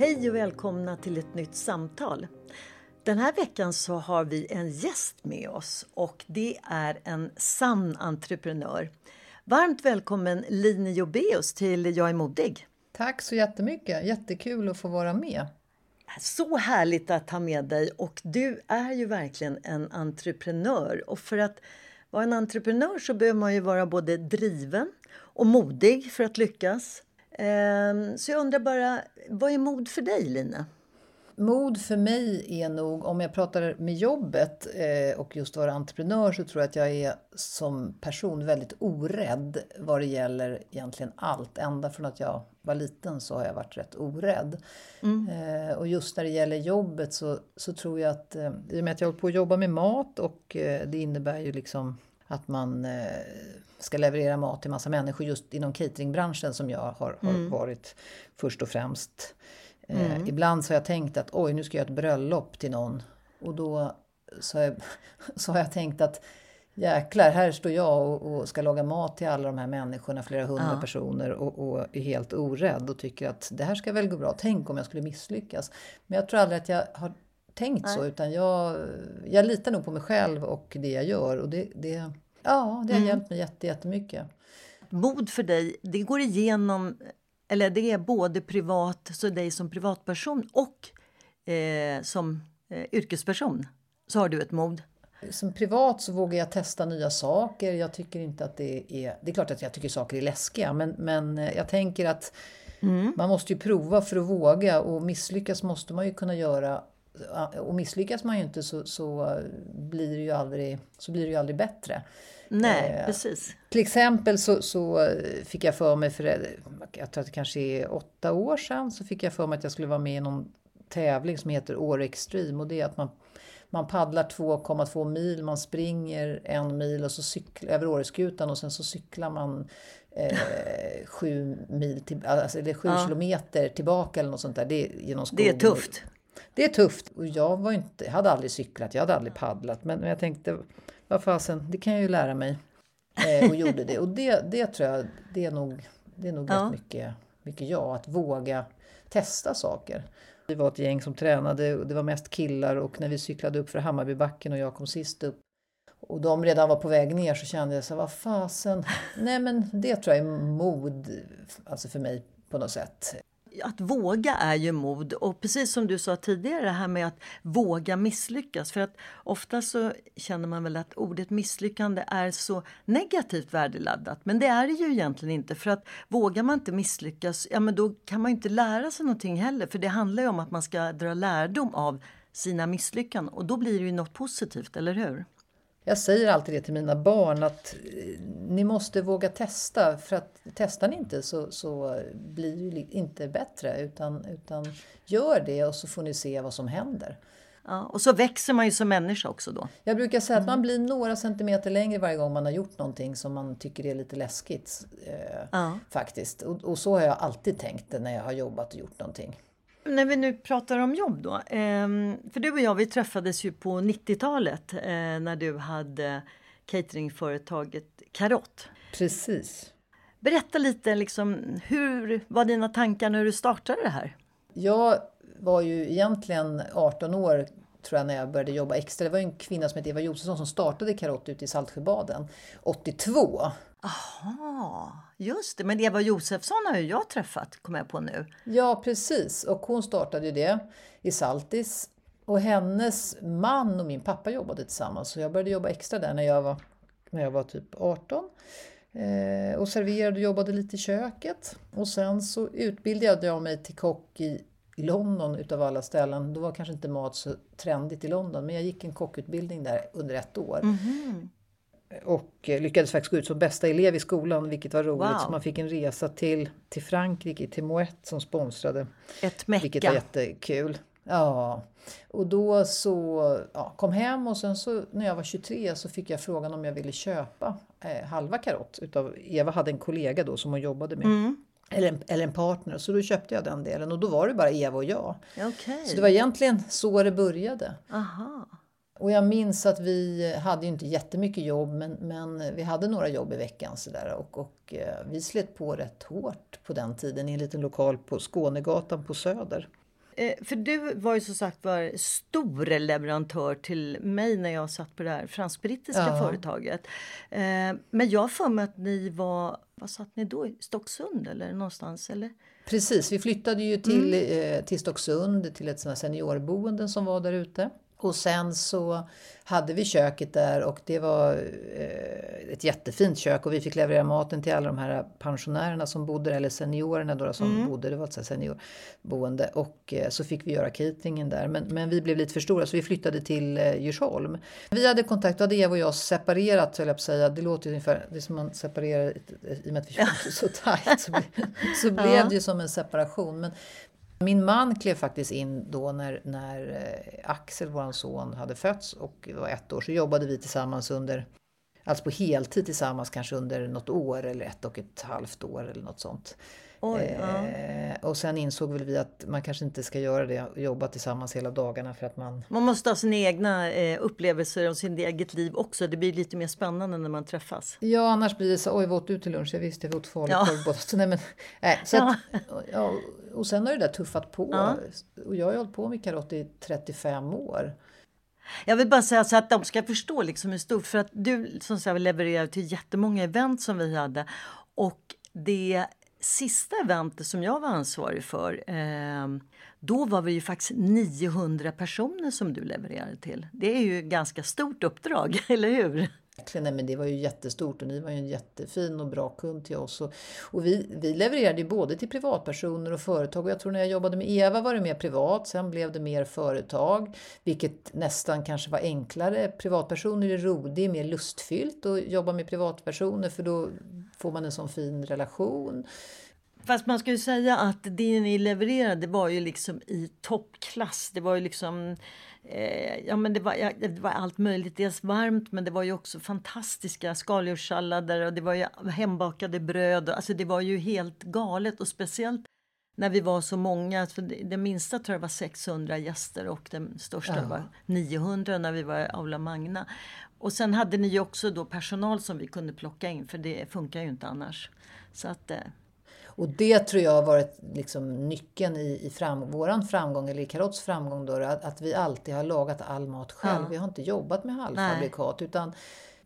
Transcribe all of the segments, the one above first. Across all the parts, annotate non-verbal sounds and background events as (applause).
Hej och välkomna till ett nytt samtal. Den här veckan så har vi en gäst med oss och det är en sann entreprenör. Varmt välkommen Line Jobeus till Jag är modig. Tack så jättemycket, jättekul att få vara med. Så härligt att ha med dig och du är ju verkligen en entreprenör och för att vara en entreprenör så behöver man ju vara både driven och modig för att lyckas. Ehm, så jag undrar bara, vad är mod för dig Lina? Mod för mig är nog, om jag pratar med jobbet eh, och just vara entreprenör så tror jag att jag är som person väldigt orädd vad det gäller egentligen allt. Ända från att jag var liten så har jag varit rätt orädd. Mm. Eh, och just när det gäller jobbet så, så tror jag att, eh, i och med att jag håller på att jobba med mat och det innebär ju liksom att man ska leverera mat till massa människor just inom cateringbranschen som jag har, har mm. varit först och främst. Eh, mm. ibland så har jag tänkt att oj, nu ska jag göra ett bröllop till någon. Och då så har jag, (laughs) så har jag tänkt att jäklar, här står jag och, och, ska laga mat till alla de här människorna, flera hundra ja. personer och, och, är helt orädd och tycker att det här ska väl gå bra. Tänk om jag skulle misslyckas. Men jag tror aldrig att jag har tänkt Nej. så, utan jag, jag litar nog på mig själv och det jag gör. Och det, det, Ja, det har mm. hjälpt mig jättemycket. Mod för dig, det går igenom, eller det är både privat, så dig som privatperson och eh, som eh, yrkesperson, så har du ett mod. Som privat så vågar jag testa nya saker. Jag tycker inte att det är... Det är klart att jag tycker saker är läskiga, men, men eh, jag tänker att mm. man måste ju prova för att våga och misslyckas måste man ju kunna göra och misslyckas man ju inte så, så, blir, det ju aldrig, så blir det ju aldrig bättre. Nej, eh, precis. Till exempel så, så, fick jag för mig, för jag tror att det kanske är åtta år sedan, så fick jag för mig att jag skulle vara med i någon tävling som heter Åre Extreme och det är att man man paddlar 2,2 mil, man springer en mil och så cyklar, över Åreskutan och sen så cyklar man eh, sju mil till, alltså, eller sju ja. kilometer tillbaka eller något sånt där. Det är, genom det är tufft. Det är tufft. Och jag, var inte, jag hade aldrig cyklat, jag hade aldrig paddlat. Men, men jag tänkte, vad fasen, det kan jag ju lära mig. Eh, och gjorde det. Och det, det tror jag, det är nog, det är nog ja. rätt mycket, mycket jag. Att våga testa saker. Vi var ett gäng som tränade och det var mest killar och när vi cyklade upp för Hammarbybacken och jag kom sist upp och de redan var på väg ner så kände jag så vad fasen. Nej men det tror jag är mod, alltså för mig på något sätt att våga är ju mod och precis som du sa tidigare det här med att våga misslyckas. För att ofta så känner man väl att ordet misslyckande är så negativt värdeladdat. Men det är det ju egentligen inte för att vågar man inte misslyckas, ja men då kan man inte lära sig någonting heller. För det handlar ju om att man ska dra lärdom av sina misslyckanden och då blir det ju något positivt, eller hur? Jag säger alltid det till mina barn att eh, ni måste våga testa för att testar ni inte så, så blir det inte bättre utan, utan gör det och så får ni se vad som händer. Ja, och så växer man ju som människa också då. Jag brukar säga att man blir några centimeter längre varje gång man har gjort någonting som man tycker är lite läskigt. Eh, Ja. Faktiskt. Och, och så har jag alltid tänkt det när jag har jobbat och gjort någonting. När vi nu pratar om jobb då. ehm, för du och jag vi träffades ju på 90-talet eh, när du hade cateringföretaget Karott. Precis. Berätta lite liksom, hur var dina tankar när du startade det här? Jag var ju egentligen 18 år tror jag när jag började jobba extra. Det var en kvinna som hette Eva Josefsson som startade Karott ute i Saltsjöbaden 82. Aha, just det. Men Eva Josefsson har ju jag träffat, kommer jag på nu. Ja, precis. Och hon startade ju det i Saltis. Och hennes man och min pappa jobbade tillsammans. Så jag började jobba extra där när jag var, när jag var typ 18. Eh, och serverade och jobbade lite i köket. Och sen så utbildade jag mig till kock i i London utav alla ställen. Då var kanske inte mat så trendigt i London, men jag gick en kockutbildning där under ett år. Och eh, lyckades faktiskt gå ut som bästa elev i skolan, vilket var roligt. Wow. Så man fick en resa till, till Frankrike, till Moët som sponsrade. Ett Vilket var mecka. jättekul. Ja, och då så ja, kom hem och sen så när jag var 23 så fick jag frågan om jag ville köpa eh, halva Karott. Utav, Eva hade en kollega då som hon jobbade med. Mm. Eller, en, eller en partner. Så då köpte jag den delen och då var det bara Eva och jag. Okej. Så det var egentligen så det började. Aha. Och jag minns att vi hade ju inte jättemycket jobb men, men vi hade några jobb i veckan sådär och, och eh, vi slet på rätt hårt på den tiden i en liten lokal på Skånegatan på Söder. Eh, för du var ju som sagt var stor leverantör till mig när jag satt på det här fransk-brittiska Ja. företaget. Eh, men jag har för mig att ni var, vad satt ni då? I Stocksund eller någonstans? Eller? Precis, vi flyttade ju till, eh, till Stocksund, till ett seniorboende som var där ute. Och sen så hade vi köket där och det var eh, ett jättefint kök och vi fick leverera maten till alla de här pensionärerna som bodde där, eller seniorerna då som bodde, det var ett seniorboende. Och eh, så fick vi göra cateringen där. Men, men vi blev lite för stora så vi flyttade till eh, Djursholm. Vi hade kontakt, då hade Eva och jag separerat höll jag på att säga. Det låter ju ungefär, det är som man separerar i och med att vi var så tajt. Så, (laughs) så blev det ju som en separation. Men min man klev faktiskt in då när, när eh, Axel, vår son, hade fötts och var ett år. Så jobbade vi tillsammans under, alltså på heltid tillsammans kanske under något år eller ett och ett halvt år eller något sånt. Oj, ja. eh, och sen insåg väl vi att man kanske inte ska göra det, jobba tillsammans hela dagarna för att man Man måste ha sina egna eh, upplevelser och sin eget liv också. Det blir lite mer spännande när man träffas. Ja, annars blir det så, oj vad åt du till lunch? Jag visste jag åt Ja. falukorv båda två. Nej, men, nej, så Ja. att, ja, och sen har det där tuffat på. Ja. Och jag har hållit på med karott i 35 år. Jag vill bara säga så att de ska förstå liksom hur stort. För att du som sagt levererar till jättemånga event som vi hade. Och det sista eventet som jag var ansvarig för. Eh, då var vi ju faktiskt 900 personer som du levererade till. Det är ju ett ganska stort uppdrag, (laughs) eller hur? Nej, men det var ju jättestort och ni var ju en jättefin och bra kund till oss. Och, och vi, vi levererade ju både till privatpersoner och företag. Och jag tror när jag jobbade med Eva var det mer privat, sen blev det mer företag. Vilket nästan kanske var enklare. Privatpersoner är roligt, det är mer lustfyllt att jobba med privatpersoner för då får man en sån fin relation. Fast man ska ju säga att det ni levererade var ju liksom i toppklass. Det var ju liksom... Eh, ja, men det, var, ja, det var allt möjligt. Dels varmt, men det var ju också fantastiska skaldjurssallader och det var ju hembakade bröd. och- Alltså det var ju helt galet och speciellt när vi var så många. För det, det minsta tror jag var 600 gäster och den största Ja. var 900 när vi var i Aula Magna. Och sen hade ni ju också då personal som vi kunde plocka in för det funkar ju inte annars. Så att, eh, Och det tror jag har varit liksom nyckeln i, i fram, våran framgång, eller i Karotts framgång då, att, att vi alltid har lagat all mat själv. Ja. Vi har inte jobbat med halvfabrikat utan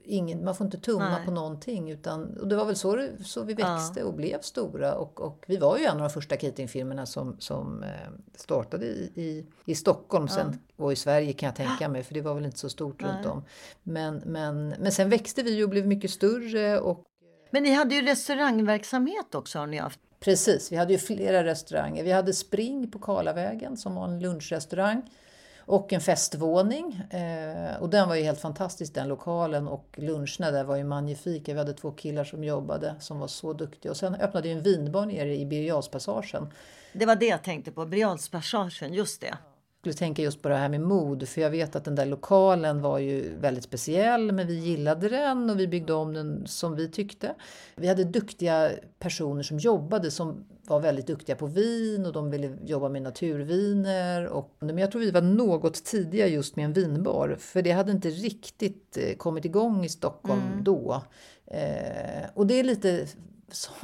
ingen, man får inte tumma Nej. på någonting. Utan, och det var väl så, så vi växte och blev stora. Och, och vi var ju en av de första cateringfirmorna som, som eh, startade i, i, i Stockholm. Sen, och i Sverige kan jag tänka mig, för det var väl inte så stort runt om. Men, men, men sen växte vi och blev mycket större. Och Men ni hade ju restaurangverksamhet också har ni haft. Precis, vi hade ju flera restauranger. Vi hade Spring på Karlavägen som var en lunchrestaurang och en festvåning. Eh, och den var ju helt fantastisk den lokalen och luncherna där var ju magnifika. Vi hade två killar som jobbade som var så duktiga. Och sen öppnade ju en vinbar nere i Birger. Det var det jag tänkte på, Brialspassagen, just det. Skulle tänka just på det här med mod, för jag vet att den där lokalen var ju väldigt speciell, men vi gillade den och vi byggde om den som vi tyckte. Vi hade duktiga personer som jobbade som var väldigt duktiga på vin och de ville jobba med naturviner. Och, men jag tror vi var något tidiga just med en vinbar, för det hade inte riktigt eh, kommit igång i Stockholm mm. då. Eh, och det är lite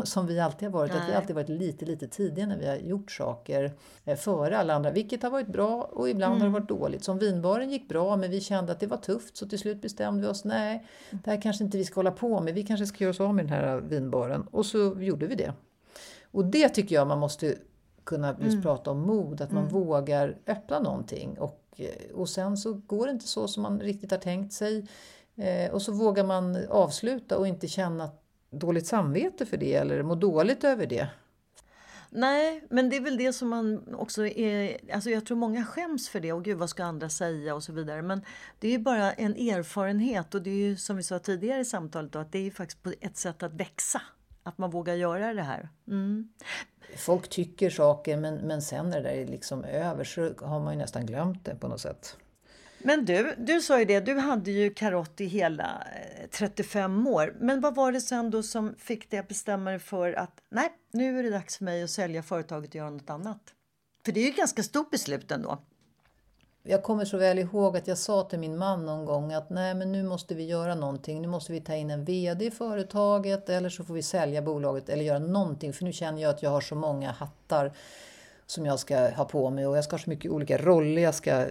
som vi alltid har varit. Att vi alltid varit lite, lite tidiga när vi har gjort saker eh, före alla andra. Vilket har varit bra och ibland mm. har det mm. varit dåligt. Som vinbaren gick bra men vi kände att det var tufft så till slut bestämde vi oss, nej, det här kanske inte vi ska hålla på med. Vi kanske ska göra oss av med den här vinbaren. Och så gjorde vi det. Och det tycker jag man måste kunna just mm. prata om mod, att man mm. vågar öppna någonting. Och, eh, och sen så går det inte så som man riktigt har tänkt sig. Eh, och så vågar man avsluta och inte känna att dåligt samvete för det eller må dåligt över det? Nej, men det är väl det som man också är... Alltså jag tror många skäms för det. Och gud, vad ska andra säga? och så vidare. Men det är ju bara en erfarenhet. Och det är ju som vi sa tidigare i samtalet då, att det är ju faktiskt ett sätt att växa. Att man vågar göra det här. Mm. Folk tycker saker men, men sen när det är liksom över så har man ju nästan glömt det på något sätt. Men du, du sa ju det, du hade ju Karott i hela eh, 35 år. Men vad var det sen då som fick dig att bestämma dig för att nej, nu är det dags för mig att sälja företaget och göra något annat? För det är ju ett ganska stort beslut ändå. Jag kommer så väl ihåg att jag sa till min man någon gång att nej men nu måste vi göra någonting. Nu måste vi ta in en VD i företaget eller så får vi sälja bolaget eller göra någonting. För nu känner jag att jag har så många hattar som jag ska ha på mig och jag ska ha så mycket olika roller jag ska eh,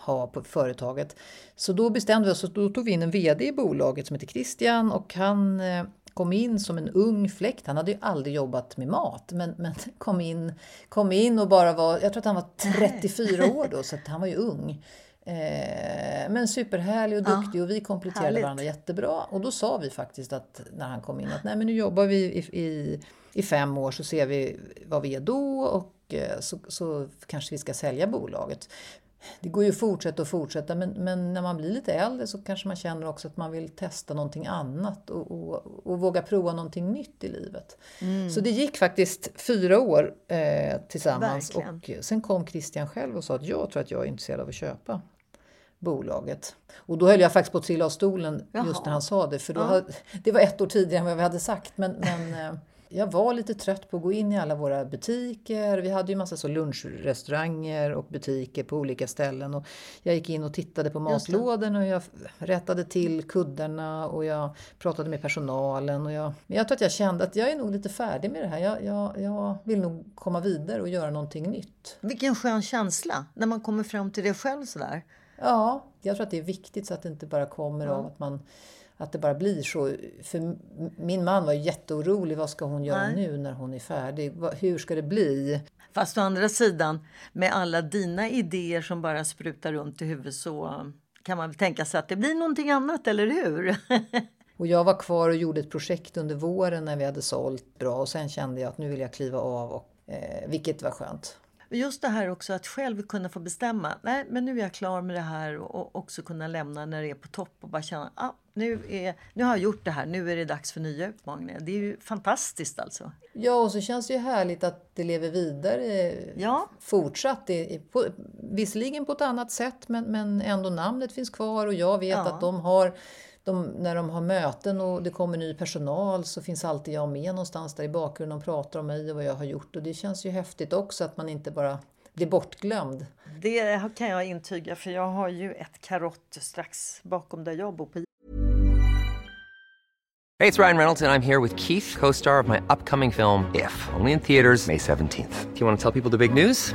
ha på företaget. Så då bestämde vi oss, och då tog vi in en VD i bolaget som heter Christian och han eh, kom in som en ung fläkt. Han hade ju aldrig jobbat med mat, men, men (laughs) kom, in, kom in och bara var, jag tror att han var 34 år då, (laughs) så han var ju ung. Eh, men superhärlig och duktig ja, och vi kompletterade härligt. varandra jättebra. Och då sa vi faktiskt att när han kom in att nej men nu jobbar vi i, i, i fem år så ser vi vad vi är då och eh, så, så kanske vi ska sälja bolaget det går ju att fortsätta och fortsätta men, men, när man blir lite äldre så kanske man känner också att man vill testa någonting annat och, och, och våga prova någonting nytt i livet. Mm. Så det gick faktiskt fyra år eh, tillsammans Verkligen. och sen kom Christian själv och sa att jag tror att jag är intresserad av att köpa bolaget. Och då höll jag faktiskt på att trilla av stolen Jaha. just när han sa det för då ja. hade, det var ett år tidigare än vad vi hade sagt men, men eh, jag var lite trött på att gå in i alla våra butiker. Vi hade ju massa så lunchrestauranger och butiker på olika ställen. Och jag gick in och tittade på matlådorna och jag rättade till kuddarna och jag pratade med personalen. Och jag, men jag tror att jag kände att jag är nog lite färdig med det här. Jag, jag, jag vill nog komma vidare och göra någonting nytt. Vilken skön känsla när man kommer fram till det själv sådär. Ja, jag tror att det är viktigt så att det inte bara kommer ja. av att man att det bara blir så. För min man var jätteorolig. Vad ska hon göra Nej. nu när hon är färdig? Hur ska det bli? Fast å andra sidan, med alla dina idéer som bara sprutar runt i huvudet så kan man väl tänka sig att det blir någonting annat, eller hur? (laughs) och jag var kvar och gjorde ett projekt under våren när vi hade sålt bra och sen kände jag att nu vill jag kliva av, och, eh, vilket var skönt. Just det här också att själv kunna få bestämma. Nej, men nu är jag klar med det här och också kunna lämna när det är på topp och bara känna ah, nu, är, nu har jag gjort det här, nu är det dags för nya utmaningar. Det är ju fantastiskt alltså. Ja, och så känns det ju härligt att det lever vidare ja. fortsatt. Det, på, visserligen på ett annat sätt, men, men ändå namnet finns kvar och jag vet ja. att de har de, när de har möten och det kommer ny personal så finns alltid jag med någonstans där i bakgrunden och pratar om mig och vad jag har gjort. Och det känns ju häftigt också att man inte bara blir bortglömd. Det kan jag intyga för jag har ju ett karott strax bakom där jag bor på Hej, det är Ryan Reynolds och jag är här med Keith, co-star of my upcoming film If, only in theaters May 17 th Do you want to tell people the big news?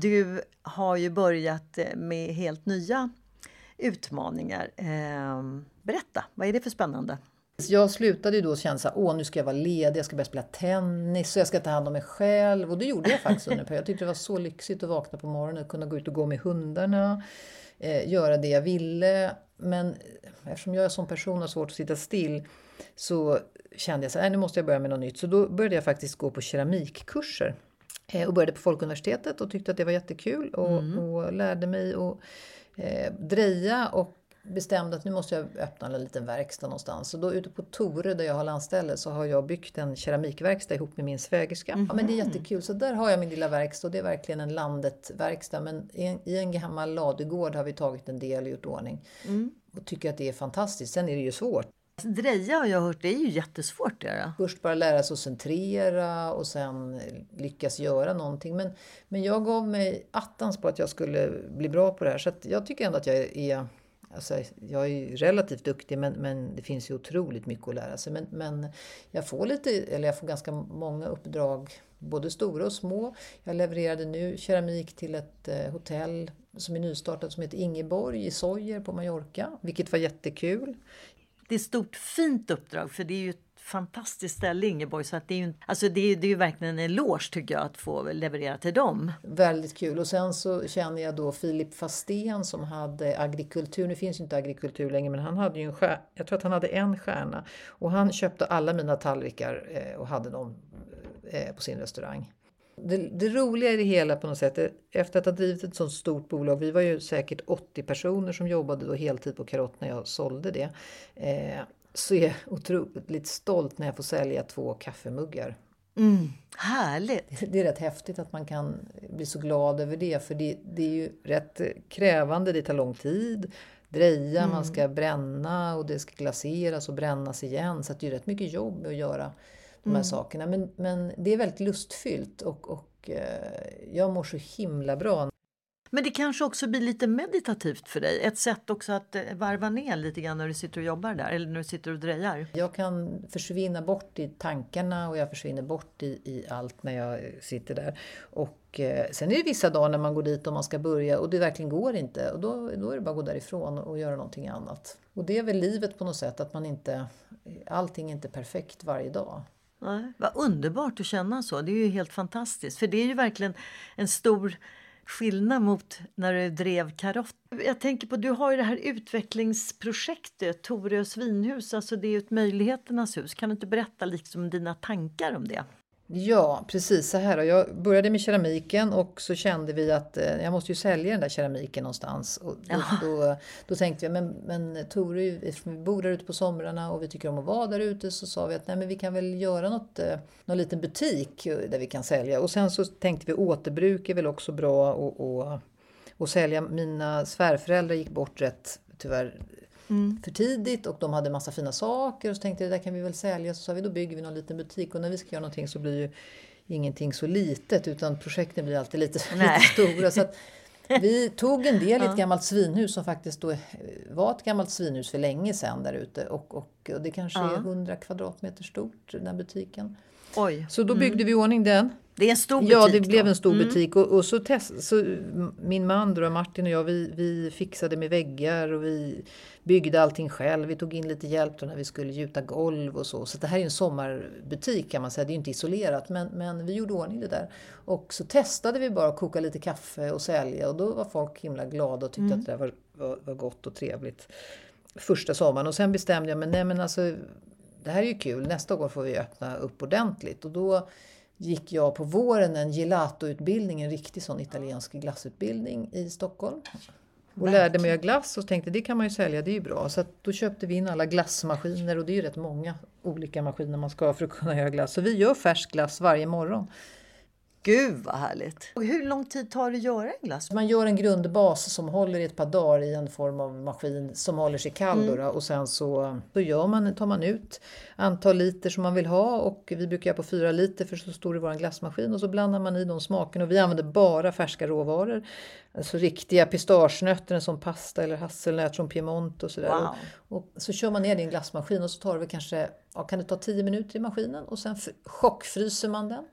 Du har ju börjat eh, med helt nya utmaningar. Ehm, berätta, vad är det för spännande? Jag slutade ju då känna att åh nu ska jag vara ledig, jag ska börja spela tennis och jag ska ta hand om mig själv. Och det gjorde jag faktiskt under Jag tyckte det var så lyxigt att vakna på morgonen och kunna gå ut och gå med hundarna, eh, göra det jag ville. Men eh, eftersom jag som person har svårt att sitta still så kände jag att nu måste jag börja med något nytt. Så då började jag faktiskt gå på keramikkurser. Eh, och började på Folkuniversitetet och tyckte att det var jättekul och, mm. och lärde mig att eh, dreja och bestämde att nu måste jag öppna en liten verkstad någonstans. Så då ute på Tore där jag har landställe så har jag byggt en keramikverkstad ihop med min svägerska. Mm. Ja, men det är jättekul. Så där har jag min lilla verkstad. Det är verkligen en landet-verkstad. Men i en, i en gammal ladugård har vi tagit en del och gjort ordning. Mm. Och tycker att det är fantastiskt. Sen är det ju svårt. Dreja har jag hört, det är ju jättesvårt Det. Först bara lära sig att centrera och sen lyckas göra någonting. Men, men jag gav mig attans på att jag skulle bli bra på det här. Så jag tycker ändå att jag är Alltså, jag är relativt duktig men, men det finns ju otroligt mycket att lära sig. Men, men jag får lite, eller jag får ganska många uppdrag, både stora och små. Jag levererade nu keramik till ett eh, hotell som är nystartat som heter Ingeborg i Sojer på Mallorca, vilket var jättekul. Det är ett stort fint uppdrag för det är ju ett fantastiskt ställe Ingeborg så att det är ju, alltså det är, det är ju verkligen en eloge tycker jag att få leverera till dem. Väldigt kul och sen så känner jag då Filip Fastén som hade agrikultur, nu finns ju inte agrikultur längre men han hade ju en stjärna, jag tror att han hade en stjärna och han köpte alla mina tallrikar eh, och hade dem eh, på sin restaurang. Det, det, roliga i det hela på något sätt, efter att ha drivit ett sånt stort bolag, vi var ju säkert 80 personer som jobbade då heltid på Karott när jag sålde det. Eh, så är jag otroligt stolt när jag får sälja två kaffemuggar. Mm, härligt! Det är rätt häftigt att man kan bli så glad över det för det, det är ju rätt krävande, det tar lång tid. Dreja, mm. man ska bränna och det ska glaseras och brännas igen. Så det är rätt mycket jobb att göra de här mm. sakerna. Men, men det är väldigt lustfyllt och, och eh, jag mår så himla bra men det kanske också blir lite meditativt för dig? Ett sätt också att eh, varva ner lite grann när du sitter och jobbar där eller när du sitter och drejar? Jag kan försvinna bort i tankarna och jag försvinner bort i, i allt när jag sitter där. Och eh, sen är det vissa dagar när man går dit och man ska börja och det verkligen går inte och då, då är det bara att gå därifrån och göra någonting annat. Och det är väl livet på något sätt att man inte, allting är inte perfekt varje dag. Nej, vad underbart att känna så. Det är ju helt fantastiskt. För det är ju verkligen en stor skillnad mot när du drev Karott. Jag tänker på, du har ju det här utvecklingsprojektet Torös vinhus, alltså det är ett möjligheternas hus. Kan du inte berätta liksom dina tankar om det? Ja, precis så här. Jag började med keramiken och så kände vi att eh, jag måste ju sälja den där keramiken någonstans. Och då, då, då, tänkte vi, men, men Tore, eftersom vi bor där ute på somrarna och vi tycker om att vara där ute så sa vi att nej, men vi kan väl göra något, eh, någon liten butik där vi kan sälja. Och sen så tänkte vi återbruk är väl också bra och, och, och sälja. Mina svärföräldrar gick bort rätt tyvärr mm. för tidigt och de hade massa fina saker och så tänkte vi det där kan vi väl sälja. Så sa vi då bygger vi någon liten butik och när vi ska göra någonting så blir ju ingenting så litet utan projekten blir alltid lite, (laughs) lite stora. Så vi tog en del i ett gammalt svinhus som faktiskt då var ett gammalt svinhus för länge sedan där ute och, och, och det kanske ja. är 100 kvadratmeter stort den här butiken. Oj. Så då byggde mm. vi i ordning den. Det är en stor butik? Ja, det då. blev en stor mm. butik. Och, och, så, test, så min man då, Martin och jag, vi, vi fixade med väggar och vi byggde allting själv. Vi tog in lite hjälp när vi skulle gjuta golv och så. Så det här är en sommarbutik kan man säga. Det är inte isolerat, men, men vi gjorde ordning det där. Och så testade vi bara att koka lite kaffe och sälja och då var folk himla glada och tyckte mm. att det var, var, var gott och trevligt första sommaren. Och sen bestämde jag mig, nej men alltså det här är ju kul, nästa år får vi öppna upp ordentligt. Och då gick jag på våren en gelatoutbildning, en riktig sån italiensk glassutbildning i Stockholm. Och lärde mig att glass och tänkte det kan man ju sälja, det är ju bra. Så då köpte vi in alla glassmaskiner och det är ju rätt många olika maskiner man ska ha för att kunna göra glass. Så vi gör färsk glass varje morgon. Gud vad härligt! Och hur lång tid tar det att göra en glass? Man gör en grundbas som håller i ett par dagar i en form av maskin som håller sig kall mm. då, och sen så, så gör man, tar man ut antal liter som man vill ha och vi brukar göra på fyra liter för så stor är vår glassmaskin och så blandar man i de smakerna och vi använder bara färska råvaror. Alltså riktiga pistagenötter som pasta eller hasselnöt från Piemonte och sådär. Wow. Och, och, så kör man ner det i en glassmaskin och så tar det kanske, ja, kan det ta 10 minuter i maskinen och sen chockfryser man den.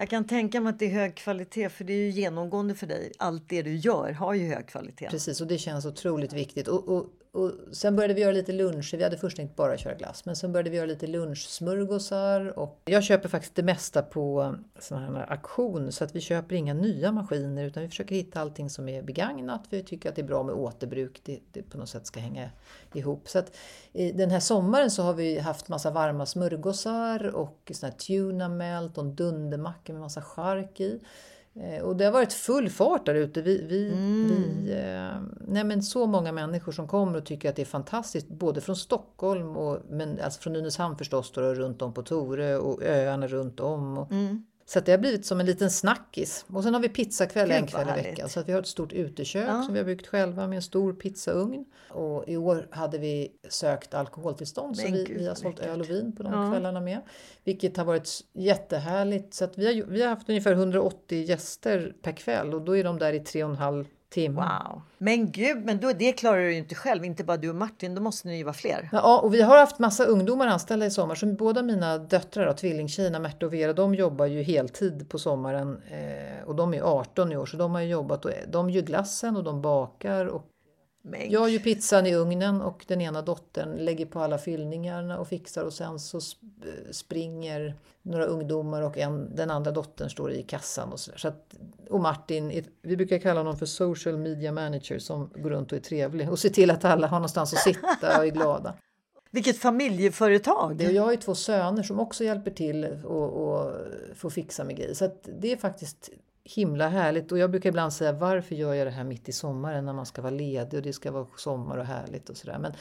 Jag kan tänka mig att det är hög kvalitet för det är ju genomgående för dig. Allt det du gör har ju hög kvalitet. Precis och det känns otroligt viktigt. Och, och, och sen började vi göra lite luncher. Vi hade först tänkt bara köra glass, men sen började vi göra lite lunchsmörgåsar. Och jag köper faktiskt det mesta på sådana här auktion så att vi köper inga nya maskiner utan vi försöker hitta allting som är begagnat. Vi tycker att det är bra med återbruk. Det, det på något sätt ska hänga ihop. Så att den här sommaren så har vi haft massa varma smörgåsar och såna här tuna melt och en dundermacka med massa chark i. Eh, och det har varit full fart där ute. Vi, vi, mm. vi, eh, nej men så många människor som kommer och tycker att det är fantastiskt, både från Stockholm och men, alltså från Nynäshamn förstås, då, runt om på Torö och öarna runt om. Och, mm. Så det har blivit som en liten snackis. Och sen har vi pizzakväll en kväll i veckan. Så att vi har ett stort utekök ja. som vi har byggt själva med en stor pizzaugn. Och i år hade vi sökt alkoholtillstånd Men så vi, vi har sålt öl och vin på de ja. kvällarna med. Vilket har varit jättehärligt. Så att vi, har, vi har haft ungefär 180 gäster per kväll och då är de där i tre och en halv timme. Wow. Men gud, men då, det klarar du ju inte själv, inte bara du och Martin, då måste ni ju vara fler. Ja, och vi har haft massa ungdomar anställda i sommar. Så båda mina döttrar, tvillingtjejerna Märta och Vera, de jobbar ju heltid på sommaren. Eh, och de är 18 i år, så de har jobbat och de gör glassen och de bakar och men... Jag gör pizzan i ugnen och den ena dottern lägger på alla fyllningarna och fixar och sen så springer några ungdomar och en, den andra dottern står i kassan och sådär. Så och Martin, vi brukar kalla honom för social media manager som går runt och är trevlig och ser till att alla har någonstans att sitta och är glada. (laughs) Vilket familjeföretag! Det, och jag har ju två söner som också hjälper till och, och får fixa med grejer. Så det är faktiskt himla härligt. Och jag brukar ibland säga varför gör jag det här mitt i sommaren när man ska vara ledig och det ska vara sommar och härligt och sådär. Men,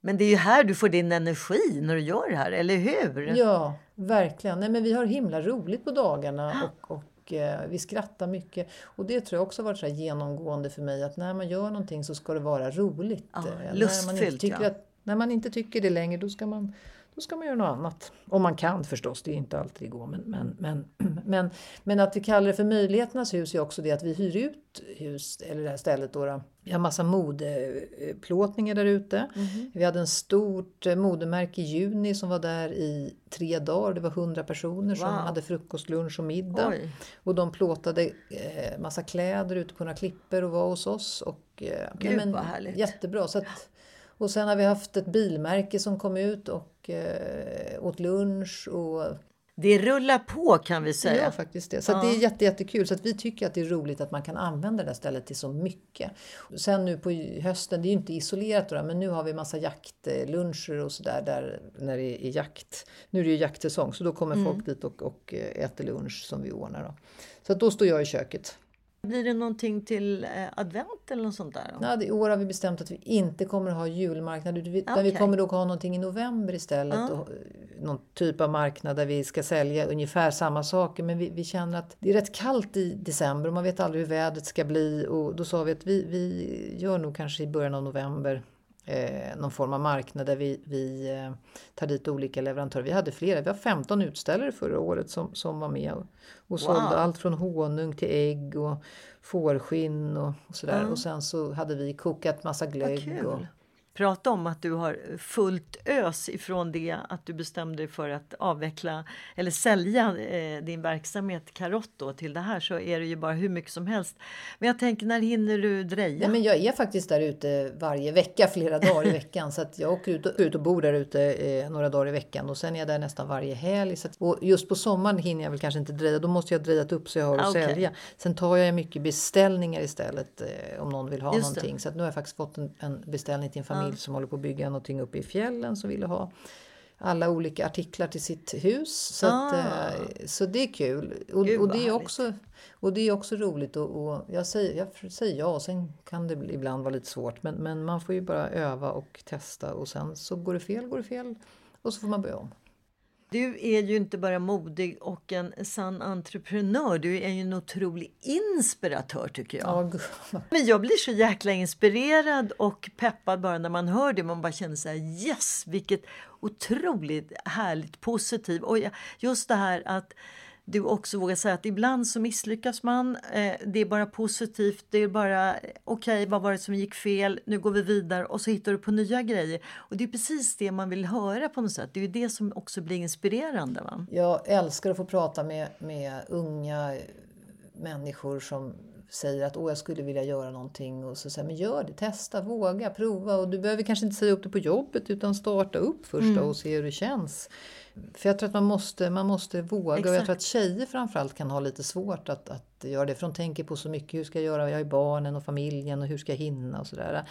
men det är ju här du får din energi när du gör det här, eller hur? Ja, verkligen. Nej, men vi har himla roligt på dagarna och, och eh, vi skrattar mycket. Och det tror jag också har varit så genomgående för mig att när man gör någonting så ska det vara roligt. Ja, lustfyllt, när man inte tycker ja. att, När man inte tycker det längre då ska man då ska man göra något annat. Om man kan förstås, det är inte alltid det går. Men, men, men, (clears throat) men, men att vi kallar det för möjligheternas hus är också det att vi hyr ut hus, eller det här stället då. Vi har massa modeplåtningar där ute. Mm -hmm. Vi hade en stort eh, modemärke i juni som var där i tre dagar. Det var hundra personer som wow. hade frukost, lunch och middag. Oj. Och de plåtade eh, massa kläder ute på några klipper och var hos oss. Och, eh, Gud, men, vad härligt. Jättebra. Så att, och sen har vi haft ett bilmärke som kom ut och eh, åt lunch. Och... Det rullar på kan vi säga. Ja, faktiskt det. Så ja. det är jätte, jättekul. Så att vi tycker att det är roligt att man kan använda det här stället till så mycket. Sen nu på hösten, det är ju inte isolerat då, men nu har vi massa jaktluncher och sådär där när det är jakt. Nu är det ju jaktsäsong så då kommer mm. folk dit och, och äter lunch som vi ordnar. Då. Så att då står jag i köket. Blir det någonting till eh, advent eller något sånt där? Ja, I år har vi bestämt att vi inte kommer att ha julmarknad utan okay. vi kommer att ha någonting i november istället. Ja. Och, eh, någon typ av marknad där vi ska sälja ungefär samma saker men vi, vi, känner att det är rätt kallt i december och man vet aldrig hur vädret ska bli och då sa vi att vi, vi gör nog kanske i början av november eh, någon form av marknad där vi, vi eh, tar dit olika leverantörer. Vi hade flera, vi har 15 utställare förra året som, som var med och, och wow. sålde allt från honung till ägg och fårskinn och, och sådär. Mm. Och sen så hade vi kokat massa glögg. Och, prata om att du har fullt ös ifrån det att du bestämde dig för att avveckla eller sälja eh, din verksamhet Karott till det här så är det ju bara hur mycket som helst. Men jag tänker när hinner du dreja? Ja, men jag är faktiskt där ute varje vecka, flera dagar i veckan. så att jag åker ut och, ut och bor där ute eh, några dagar i veckan och sen är jag där nästan varje helg. Så att, och just på sommaren hinner jag väl kanske inte dreja, då måste jag ha drejat upp så jag har att okay. sälja. Sen tar jag mycket beställningar istället eh, om någon vill ha just någonting. Det. Så att nu har jag faktiskt fått en, en beställning till en familj familj som håller på att bygga någonting uppe i fjällen som ville ha alla olika artiklar till sitt hus. Så, Ah. att, eh, så det är kul. Och, och, det, är också, och det är också roligt. Och, och jag, säger, jag säger ja, och sen kan det ibland vara lite svårt. Men, men man får ju bara öva och testa och sen så går det fel, går det fel. Och så får man börja om. Du är ju inte bara modig och en sann entreprenör. Du är ju en otrolig inspiratör tycker jag. Ja, gud. Men jag blir så jäkla inspirerad och peppad bara när man hör det. Man bara känner så här yes, vilket otroligt härligt positivt. Och just det här att du också vågar säga att ibland så misslyckas man. Eh, det är bara positivt. Det är bara okej, vad var det som gick fel? Nu går vi vidare och så hittar du på nya grejer. Och det är precis det man vill höra på något sätt. Det är det som också blir inspirerande. Va? Jag älskar att få prata med, med unga människor som säger att Åh, jag skulle vilja göra någonting. Och så säger men gör det, testa, våga, prova. Och du behöver kanske inte säga upp det på jobbet utan starta upp först Mm. och se hur det känns. För jag tror att man måste, man måste våga. Och jag Exakt. tror att tjejer framförallt kan ha lite svårt att, att göra det. För de tänker på så mycket. Hur ska jag göra? Jag ju barnen och familjen och hur ska jag hinna och sådär.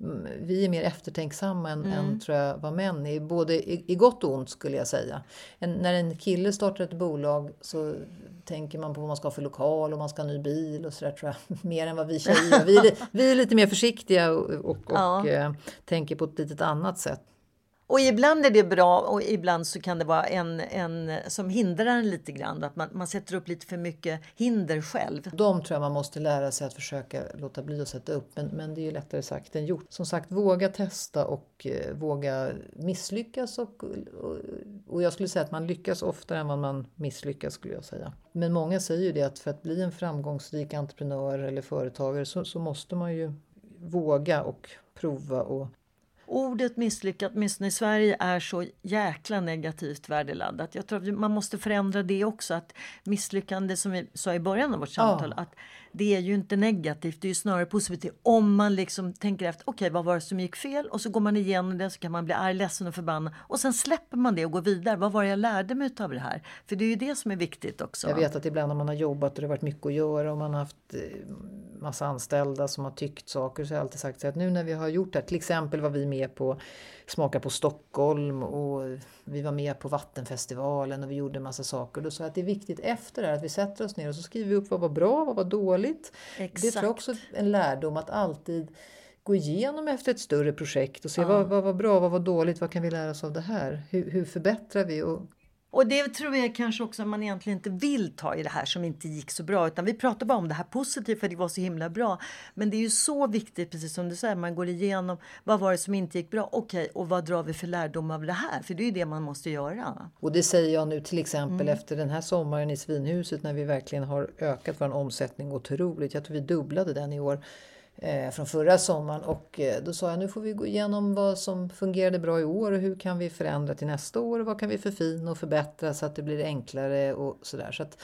Mm, Vi är mer eftertänksamma än, Mm. än tror jag vad män är. Både i, i gott och ont skulle jag säga. En, när en kille startar ett bolag så tänker man på vad man ska ha för lokal och man ska ha ny bil och sådär tror jag. (laughs) Mer än vad vi tjejer vi, är vi är lite mer försiktiga och, och, och Ja. eh, tänker på ett litet annat sätt. Och ibland är det bra och ibland så kan det vara en, en som hindrar en lite grann. Att man, man sätter upp lite för mycket hinder själv. De tror jag man måste lära sig att försöka låta bli att sätta upp. Men, men det är ju lättare sagt än gjort. Som sagt, våga testa och eh, våga misslyckas. Och, och, och jag skulle säga att man lyckas oftare än vad man misslyckas skulle jag säga. Men många säger ju det att för att bli en framgångsrik entreprenör eller företagare så, så måste man ju våga och prova och Ordet misslyckat, åtminstone i Sverige, är så jäkla negativt värdeladdat. Jag tror att man måste förändra det också. Att misslyckande, som vi sa i början av vårt samtal, att det är ju inte negativt, det är ju snarare positivt. Om man liksom tänker efter, okej vad var det som gick fel? Och så går man igenom det, så kan man bli arg, ledsen och förbannad. Och sen släpper man det och går vidare. Vad var det jag lärde mig av det här? För det är ju det som är viktigt också. Jag vet att ibland när man har jobbat och det har varit mycket att göra och man har haft eh, massa anställda som har tyckt saker så har jag alltid sagt så att nu när vi har gjort det här, till exempel var vi med på Smaka på Stockholm och vi var med på Vattenfestivalen och vi gjorde massa saker. Då sa jag att det är viktigt efter det här att vi sätter oss ner och så skriver vi upp vad var bra, vad var dåligt. Det tror Exakt. jag också en lärdom att alltid gå igenom efter ett större projekt och se vad, vad var bra, vad var dåligt, vad kan vi lära oss av det här? Hur, hur förbättrar vi? Och, Och det tror jag kanske också att man egentligen inte vill ta i det här som inte gick så bra. Utan vi pratar bara om det här positivt för det var så himla bra. Men det är ju så viktigt, precis som du säger, man går igenom vad var det som inte gick bra? Okej, och vad drar vi för lärdom av det här? För det är ju det man måste göra. Och det säger jag nu till exempel efter den här sommaren i Svinhuset när vi verkligen har ökat vår omsättning otroligt. Jag tror vi dubblade den i år från förra sommaren och eh, då sa jag nu får vi gå igenom vad som fungerade bra i år och hur kan vi förändra till nästa år och vad kan vi förfina och förbättra så att det blir enklare och sådär. Så att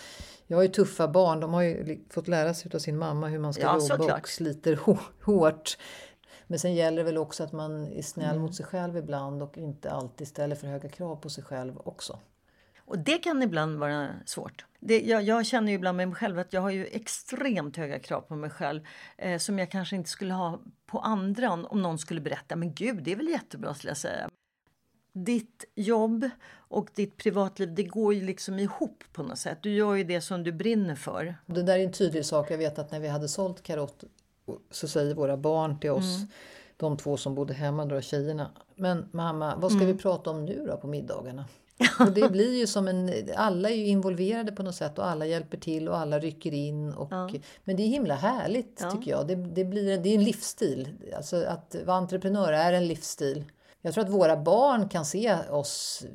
jag har ju tuffa barn, de har ju fått lära sig av sin mamma hur man ska Ja, jobba såklart. och sliter hå- hårt. Men sen gäller det väl också att man är snäll mot sig själv ibland och inte alltid ställer för höga krav på sig själv också. Och det kan ibland vara svårt. Det, jag, jag känner ju ibland med mig själv att jag har ju extremt höga krav på mig själv eh, som jag kanske inte skulle ha på andra om, om någon skulle berätta. Men gud, det är väl jättebra skulle jag säga. Ditt jobb och ditt privatliv, det går ju liksom ihop på något sätt. Du gör ju det som du brinner för. Det där är en tydlig sak. Jag vet att när vi hade sålt Karott så säger våra barn till oss, de två som bodde hemma, då tjejerna. Men mamma, vad ska vi prata om nu då på middagarna? (laughs) Och det blir ju som en, alla är ju involverade på något sätt och alla hjälper till och alla rycker in. Och, Men det är himla härligt tycker jag. Det, det, blir, det är en livsstil. Alltså att vara entreprenör är en livsstil. Jag tror att våra barn kan se oss,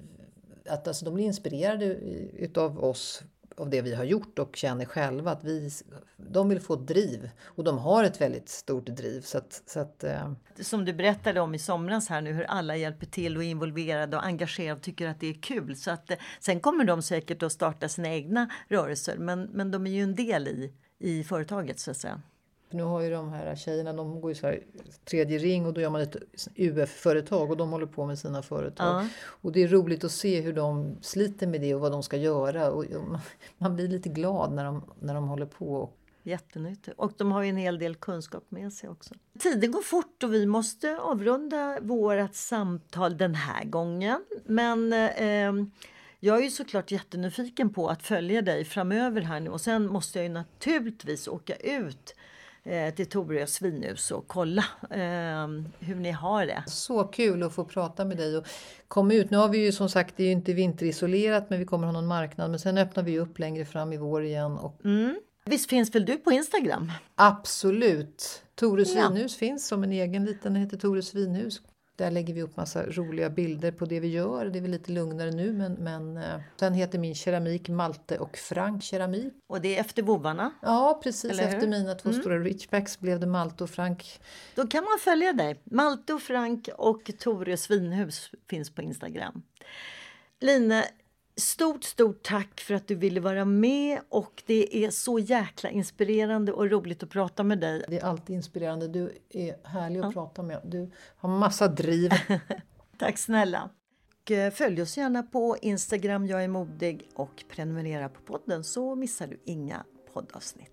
att alltså de blir inspirerade utav oss av det vi har gjort och känner själva att vi, de vill få driv. Och de har ett väldigt stort driv. Så att, så att, eh, Som du berättade om i somras här nu hur alla hjälper till och är involverade och engagerade och tycker att det är kul. Så att, eh, sen kommer de säkert att starta sina egna rörelser men, men de är ju en del i, i företaget så att säga nu har ju de här tjejerna, de går ju så här tredje ring och då gör man ett UF-företag och de håller på med sina företag. Och det är roligt att se hur de sliter med det och vad de ska göra. Och man blir lite glad när de, när de håller på. Jättenyttigt. Och de har ju en hel del kunskap med sig också. Tiden går fort och vi måste avrunda vårt samtal den här gången. Men eh, jag är ju såklart jättenyfiken på att följa dig framöver här nu och sen måste jag ju naturligtvis åka ut eh, till Torö svinhus och kolla eh, hur ni har det. Så kul att få prata med dig och komma ut. Nu har vi ju som sagt, det är ju inte vinterisolerat men vi kommer ha någon marknad. Men sen öppnar vi upp längre fram i vår igen. Och... Mm. Visst finns väl du på Instagram? Absolut! Tore svinhus ja. finns som en egen liten, den heter Tore svinhus. Där lägger vi upp massa roliga bilder på det vi gör. Det är väl lite lugnare nu men, men eh, sen heter min keramik Malte och Frank keramik. Och det är efter vovvarna? Ja precis, efter mina två mm. stora reachbacks blev det Malte och Frank. Då kan man följa dig. Malte och Frank och Tore Svinhus finns på Instagram. Line, Stort, stort tack för att du ville vara med och det är så jäkla inspirerande och roligt att prata med dig. Det är alltid inspirerande. Du är härlig att ja. prata med. Du har massa driv. (laughs) tack snälla. Och eh, följ oss gärna på Instagram, jag är modig och prenumerera på podden så missar du inga poddavsnitt.